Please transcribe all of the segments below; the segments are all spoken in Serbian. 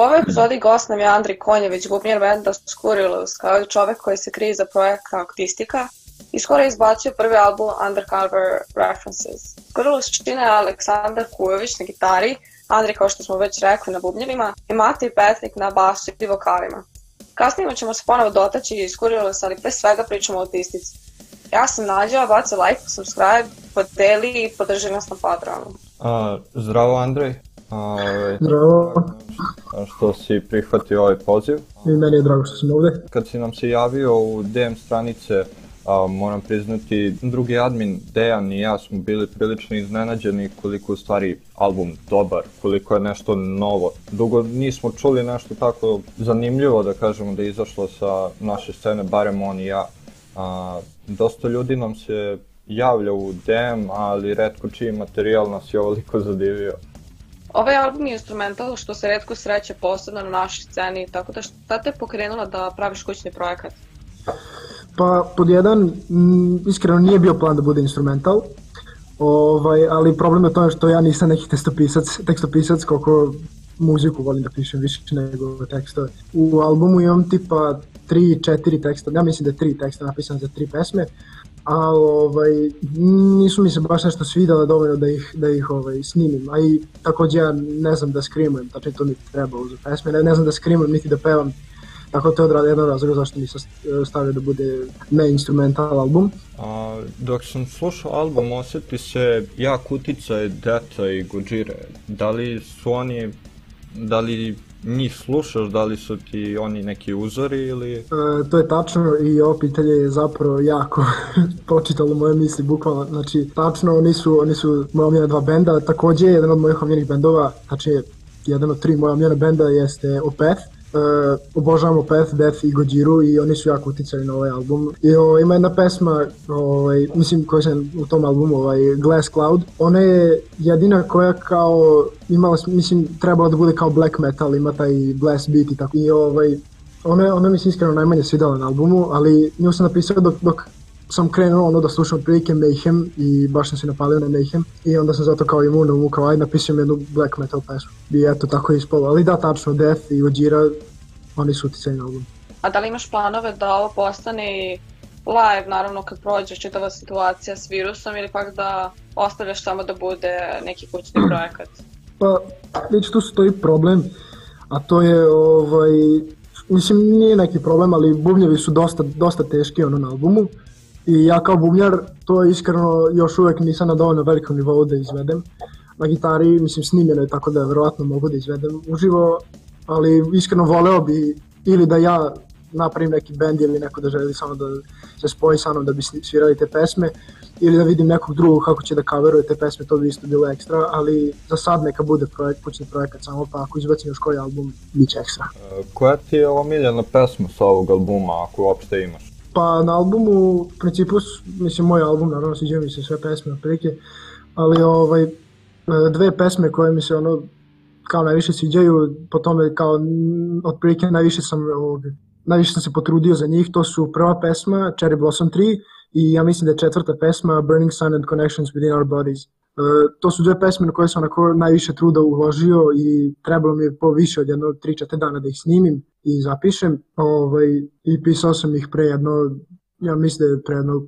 ovoj epizodi gost nam je Andri Konjević, bubnjer benda Skurrilus, kao i čovek koji se krije za projekta Aktistika i skoro je izbacio prvi album Undercover References. Skurrilus čine Aleksandar Kujović na gitari, Andri, kao što smo već rekli, na bubnjevima i Mati i Petrik na basu i vokalima. Kasnije ćemo se ponovo dotaći i Skurrilus, ali pre svega pričamo o autistici. Ja sam Nađa, baci like, subscribe, podeli i podrži nas na Patreonu. A, zdravo Andrej. Ovaj, Zdravo. Što si prihvatio ovaj poziv. I meni je drago što sam ovde. Kad si nam se javio u DM stranice, a, moram priznati, drugi admin Dejan i ja smo bili prilično iznenađeni koliko u stvari album dobar, koliko je nešto novo. Dugo nismo čuli nešto tako zanimljivo da kažemo da je izašlo sa naše scene, barem on i ja. A, dosta ljudi nam se javlja u DM, ali redko čiji materijal nas je ovoliko zadivio. Ovaj album je instrumental što se redko sreće posebno na našoj sceni, tako da šta te pokrenula da praviš kućni projekat? Pa, pod jedan, m, iskreno nije bio plan da bude instrumental, ovaj, ali problem je to što ja nisam neki tekstopisac, tekstopisac koliko muziku volim da pišem više nego tekstove. U albumu imam tipa 3-4 teksta, ja mislim da je 3 teksta napisan za 3 pesme, a ovaj, nisu mi se baš nešto svidala dovoljno da ih, da ih ovaj, snimim, a i takođe ja ne znam da skrimujem, tačno to mi treba uz pesme, ne, ne znam da skrimujem niti da pevam, tako to je od jedan razlog zašto nisam stavio da bude ne instrumental album. A, dok sam slušao album osjeti se jak uticaj Deta i Gojire, da li su oni, da li njih slušaš, da li su ti oni neki uzori ili... E, to je tačno i ovo pitanje je zapravo jako počitalo moje misli, bukvalno, znači tačno oni su, oni su moja omljena dva benda, takođe jedan od mojih omljenih bendova, znači jedan od tri moja omljena benda jeste Opeth, obožavamo Path, Death i Gojiru i oni su jako uticali na ovaj album. I o, ima jedna pesma, ovaj, mislim koja sam u tom albumu, ovaj, Glass Cloud, ona je jedina koja kao imala, mislim, trebala da bude kao black metal, ima taj blast beat i tako. I ovaj, ona, ona mi se iskreno najmanje svidala na albumu, ali nju sam napisao dok, dok sam krenuo ono da slušam prilike Mayhem i baš sam se napalio na Mayhem i onda sam zato kao imuno mu kao napišem jednu black metal pesmu i eto tako je ispalo, ali da tačno Death i Ojira oni su uticaj na album. A da li imaš planove da ovo postane live, naravno kad prođe čitava situacija s virusom ili pak da ostavljaš samo da bude neki kućni projekat? Pa, već tu stoji problem, a to je ovaj, mislim nije neki problem, ali bubnjevi su dosta, dosta teški ono na albumu i ja kao bubnjar to iskreno još uvek nisam na dovoljno velikom nivou da izvedem. Na gitari, mislim, snimljeno je tako da verovatno mogu da izvedem uživo, ali iskreno voleo bi ili da ja napravim neki bend ili neko da želi samo da se spoji sa mnom da bi svirali te pesme ili da vidim nekog drugog kako će da coveruje te pesme, to bi isto bilo ekstra, ali za sad neka bude projekt, kućni projekat samo, pa ako izbacim još koji album, bit će ekstra. E, koja ti je omiljena pesma sa ovog albuma, ako uopšte imaš? Pa na albumu, u principu, mislim, moj album, naravno, sviđaju mi se sve pesme, otprilike, ali ovaj, e, dve pesme koje mi se ono kao najviše sviđaju, po tome kao otprilike najviše sam najviše sam se potrudio za njih, to su prva pesma Cherry Blossom 3 i ja mislim da je četvrta pesma Burning Sun and Connections Within Our Bodies. Uh, to su dve pesme na koje sam onako najviše truda uložio i trebalo mi je po više od jedno 3-4 dana da ih snimim i zapišem. Ovaj, I pisao sam ih pre jedno, ja mislim da je pre jedno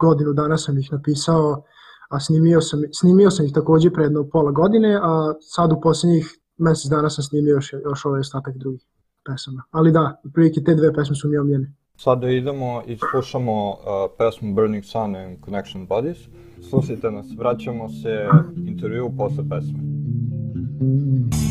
godinu dana sam ih napisao a snimio sam, snimio sam ih takođe pre jedno pola godine, a sad u poslednjih mesec dana sam snimio još, još ovaj ostatak drugih pesama. Ali da, prilike te dve pesme su mi omljene. Sada idemo i slušamo uh, pesmu Burning Sun and Connection Bodies. Slušajte nas, vraćamo se intervju posle pesme. Mm.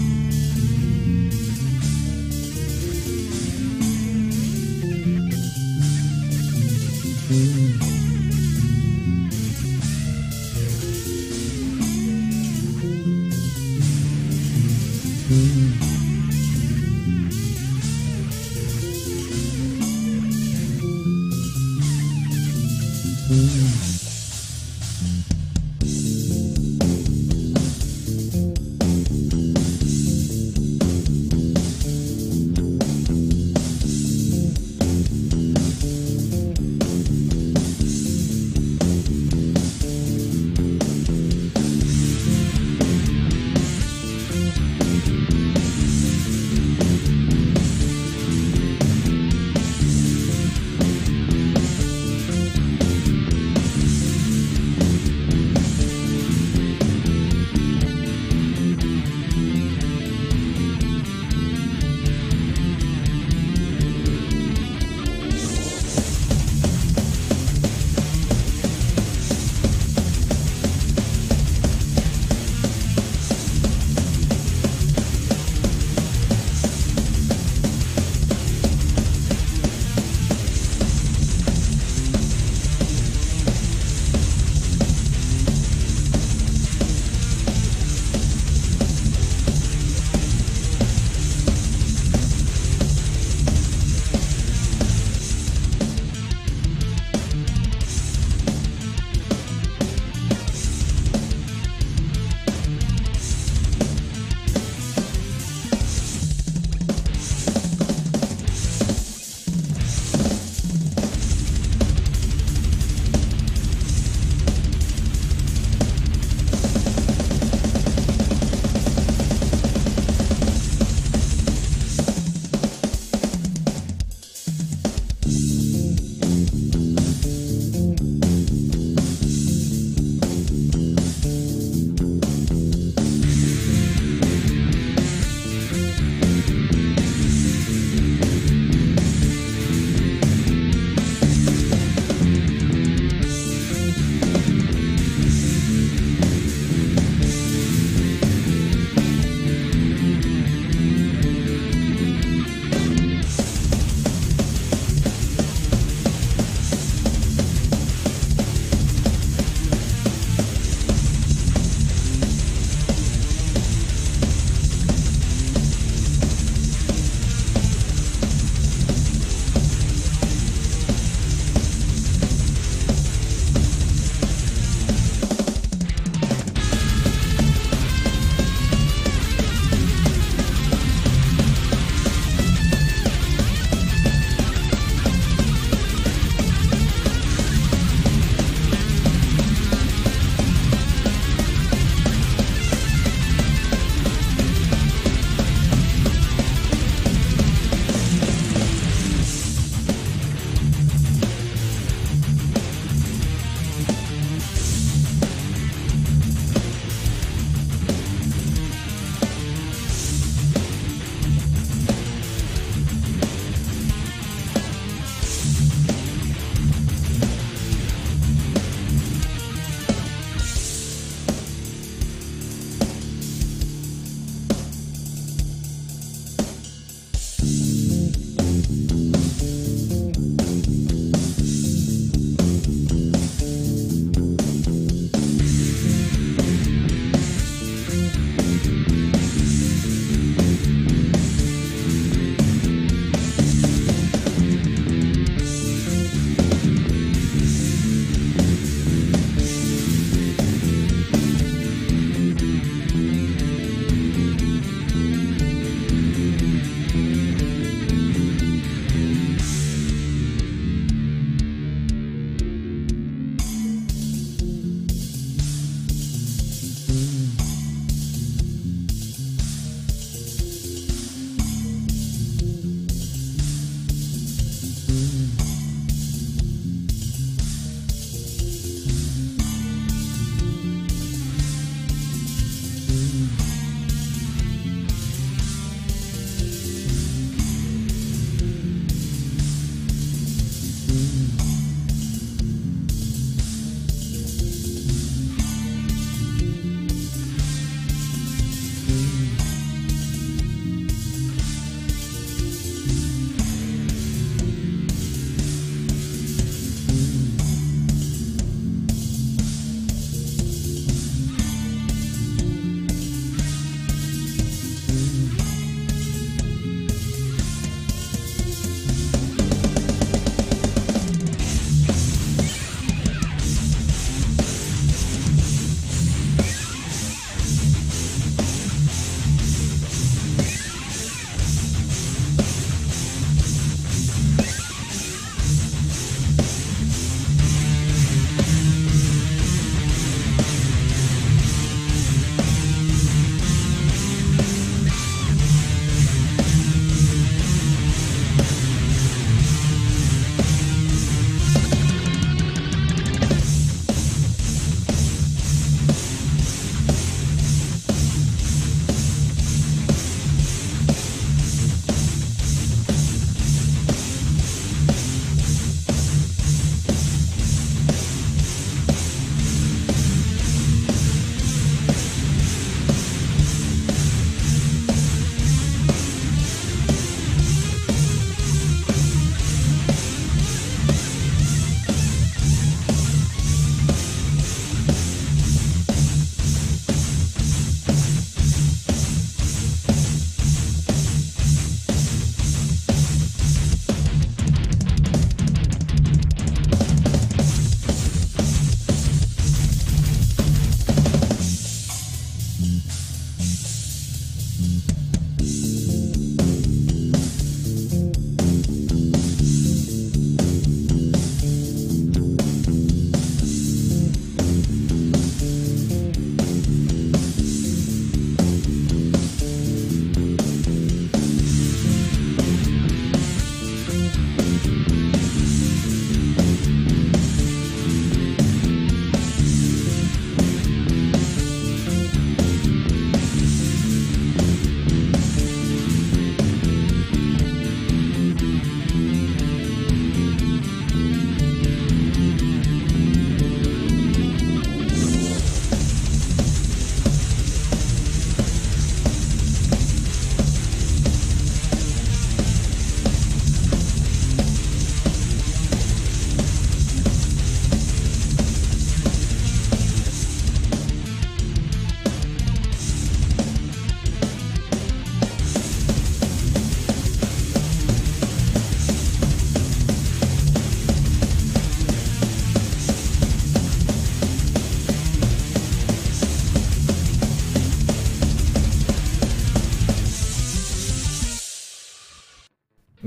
Mm-hmm.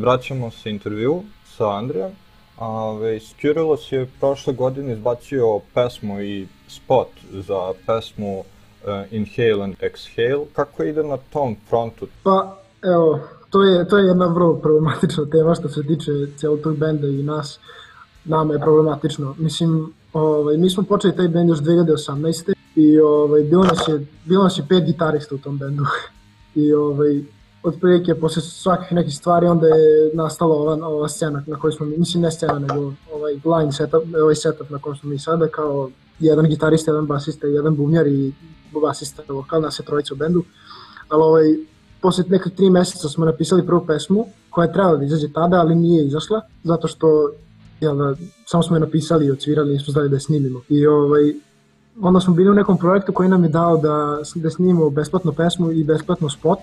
Vraćamo se intervju sa Andrijem. Ove, Skirilos je prošle godine izbacio pesmu i spot za pesmu uh, Inhale and Exhale. Kako ide na tom frontu? Pa, evo, to je, to je jedna vrlo problematična tema što se tiče cijelog tog benda i nas. Nama je problematično. Mislim, ovaj, mi smo počeli taj bend još 2018. I ovaj, bilo, nas je, bilo nas je pet gitarista u tom bendu. I ovaj, otprilike posle svakih nekih stvari onda je nastala ova, ova scena na kojoj smo, mislim ne scena nego ovaj line setup, ovaj setup na kojem smo mi sada kao jedan gitarista, jedan basista, jedan bubnjar i basista vokal, nas je trojica u bendu. Ali ovaj, posle nekih tri meseca smo napisali prvu pesmu koja je trebala da izađe tada, ali nije izašla, zato što jel, da, samo smo je napisali i odsvirali, nismo znali da je snimimo. I ovaj, onda smo bili u nekom projektu koji nam je dao da, da snimimo besplatnu pesmu i besplatno spot,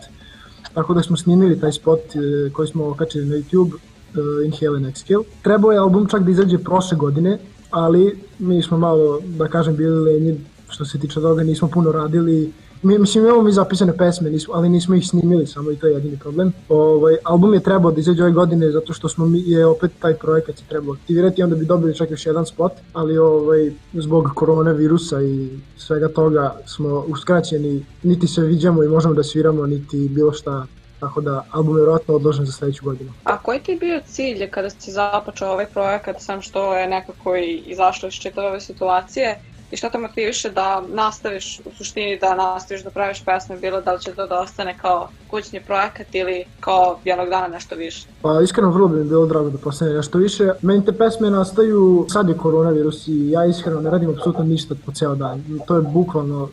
tako da smo snimili taj spot e, koji smo okačili na YouTube, uh, Inhale and Exhale. Trebao je album čak da izađe prošle godine, ali mi smo malo, da kažem, bili lenji što se tiče toga, nismo puno radili mi, mislim, imamo mi zapisane pesme, nismo, ali nismo ih snimili, samo i to je jedini problem. Ovaj, album je trebao da izađe ove godine zato što smo mi, je opet taj projekat se trebao aktivirati onda bi dobili čak još jedan spot, ali ovaj, zbog koronavirusa i svega toga smo uskraćeni, niti se viđamo i možemo da sviramo, niti bilo šta tako da album je vjerojatno odložen za sledeću godinu. A koji ti je bio cilj kada si započeo ovaj projekat, sam što je nekako i izašlo iz čitave ove situacije? I šta te motiviše da nastaviš u suštini da nastaviš da praviš pesme, bilo da li će to da ostane kao kućni projekat ili kao jednog dana nešto više? Pa iskreno vrlo bi mi bilo drago da postane nešto više. Meni te pesme nastaju, sad je koronavirus i ja iskreno ne radim apsolutno ništa po ceo dan. To je bukvalno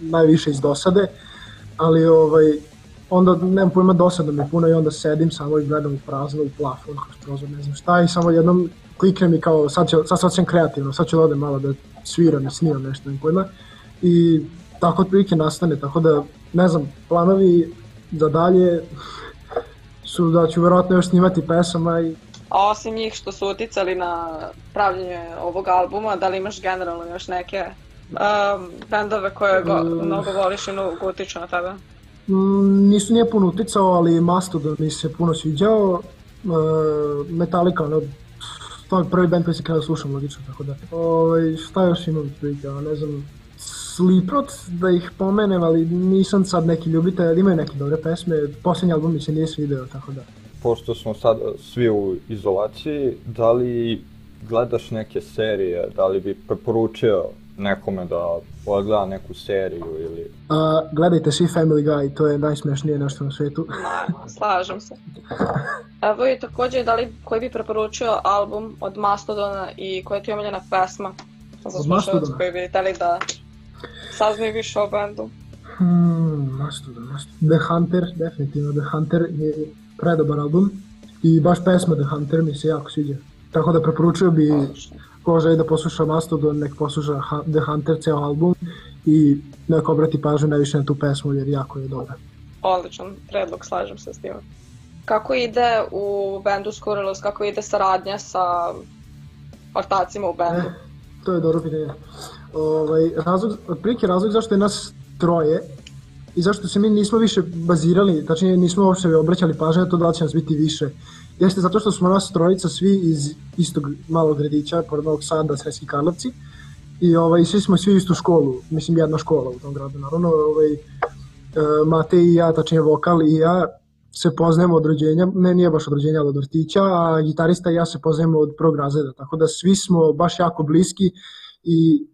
najviše iz dosade, ali ovaj, onda nemam pojma dosadno mi puno i onda sedim samo i gledam u prazno, u plafon, kroz prozor, ne znam šta i samo jednom kliknem i kao sad, će, sad, sad sam kreativno, sad ću da odem malo da sviram i snimam nešto, ne pojma. I tako otprilike nastane, tako da, ne znam, planovi za dalje su da ću verovatno još snimati pesama i A osim njih što su uticali na pravljenje ovog albuma, da li imaš generalno još neke um, bendove koje go, um, mnogo voliš i mnogo utiču na tebe? Mm, nisu nije puno uticao, ali Mastodon mi se puno sviđao. Uh, Metallica, ono, je prvi band koji se kada slušam logično, tako da. Ovaj, šta još imam prilike, ne znam, Slipknot, da ih pomenem, ali nisam sad neki ljubitelj, ali imaju neke dobre pesme, poslednji album mi se nije svideo, tako da. Pošto smo sad svi u izolaciji, da li gledaš neke serije, da li bi preporučio nekome da odgleda neku seriju ili... A, gledajte svi Family Guy, to je najsmešnije nešto na svetu. Slažem se. Evo i takođe, da li, koji bi preporučio album od Mastodona i koja ti je omiljena pesma za slušalac koji bi hteli da saznaju više o bendu? Hmm, Mastodon, Mastodon. The Hunter, definitivno The Hunter je predobar album i baš pesma The Hunter mi se jako sviđa. Tako da preporučio bi ko želi da posluša Mastodon, nek posluša The Hunter ceo album i nek obrati pažnju najviše na tu pesmu jer jako je dobra. Odličan predlog, slažem se s tim. Kako ide u bendu Skurrilous, kako ide saradnja sa ortacima u bendu? E, to je dobro pitanje. Ovaj, razlog, otprilike razlog zašto je nas troje i zašto se mi nismo više bazirali, tačnije nismo uopšte obraćali pažnje na to da će nas biti više jeste zato što smo nas trojica svi iz istog malog gradića, pored Novog Sada, Sreski Karlovci, i ovaj, svi smo svi istu školu, mislim jedna škola u tom gradu, naravno, ovaj, e, Mate i ja, tačnije vokal i ja, se poznajemo od rođenja, ne nije baš od rođenja, ali od vrtića, a gitarista i ja se poznajemo od prvog razreda, tako da svi smo baš jako bliski i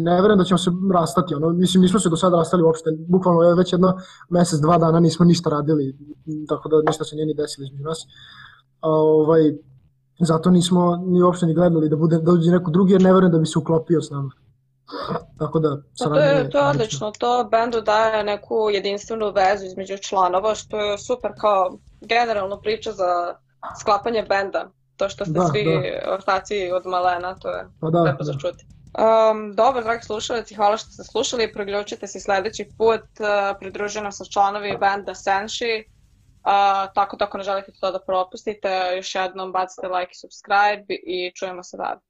ne verujem da ćemo se rastati, ono, mislim nismo se do sada rastali uopšte, bukvalno već jedno mesec, dva dana nismo ništa radili, tako da ništa se nije ni desilo između nas. A, ovaj, zato nismo ni uopšte ni gledali da bude da uđe neko drugi jer ne verujem da bi se uklopio s nama. Tako da, pa to je, to je odlično, to bendu daje neku jedinstvenu vezu između članova, što je super kao generalno priča za sklapanje benda. To što ste da, svi da. ortaci od malena, to je pa da, lepo da. za čuti. Um, dobro, dragi slušalci, hvala što ste slušali. Priključite se sledeći put. Uh, pridruženo sa članovi benda Senshi. Uh, tako da ako ne želite to da propustite, još jednom bacite like i subscribe i čujemo se dalje.